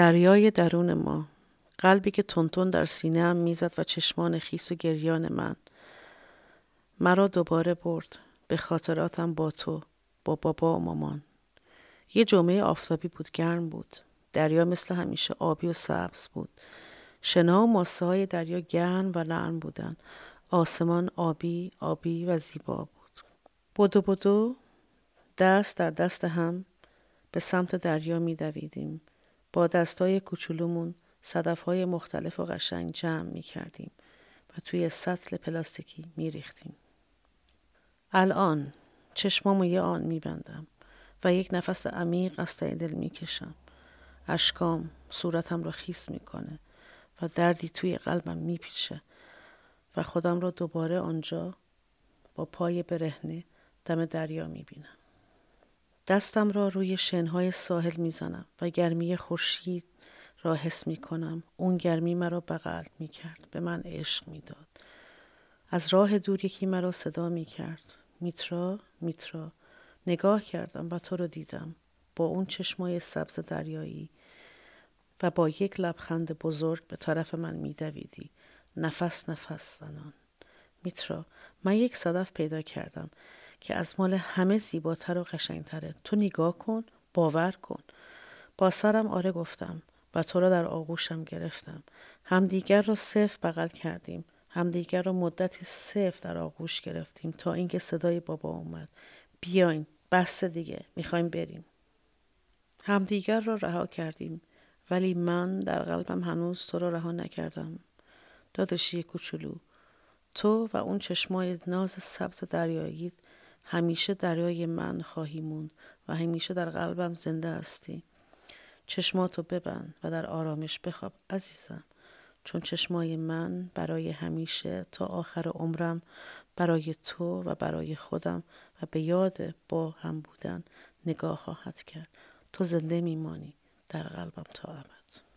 دریای درون ما قلبی که تونتون در سینه هم می‌زد و چشمان خیس و گریان من. مرا دوباره برد به خاطراتم با تو با بابا و مامان. یه جمعه آفتابی بود گرم بود. دریا مثل همیشه آبی و سبز بود. شنا و ماسه های دریا گرم و نرم بودن. آسمان آبی آبی و زیبا بود. بدو بدو دست در دست هم به سمت دریا می دویدیم. با دستای کوچولومون صدف های مختلف و قشنگ جمع می کردیم و توی سطل پلاستیکی می ریختیم. الان چشمامو یه آن می بندم و یک نفس عمیق از ته دل می کشم. اشکام صورتم رو خیس می‌کنه و دردی توی قلبم میپیچه و خودم را دوباره آنجا با پای برهنه دم دریا می‌بینم. دستم را روی شنهای ساحل می‌زنم و گرمی خورشید را حس می کنم. اون گرمی مرا بغل می کرد. به من عشق می داد. از راه دور یکی مرا صدا می کرد. میترا میترا نگاه کردم و تو رو دیدم. با اون چشمای سبز دریایی و با یک لبخند بزرگ به طرف من میدویدی. نفس نفس زنان. میترا من یک صدف پیدا کردم که از مال همه زیباتر و قشنگتره. تو نگاه کن باور کن. با سرم آره گفتم و تو را در آغوشم گرفتم. همدیگر را صف بغل کردیم. همدیگر را مدتی صف در آغوش گرفتیم تا اینکه صدای بابا اومد. بیاین بس دیگه می‌خوایم بریم. همدیگر را رها کردیم ولی من در قلبم هنوز تو را رها نکردم. داداشی کوچولو تو و اون چشمای ناز سبز دریایی همیشه دریای من خواهی موند و همیشه در قلبم زنده هستی. چشماتو ببند و در آرامش بخواب عزیزم. چون چشمای من برای همیشه تا آخر عمرم برای تو و برای خودم و به یاد با هم بودن نگاه خواهد کرد. تو زنده میمانی در قلبم تا ابد.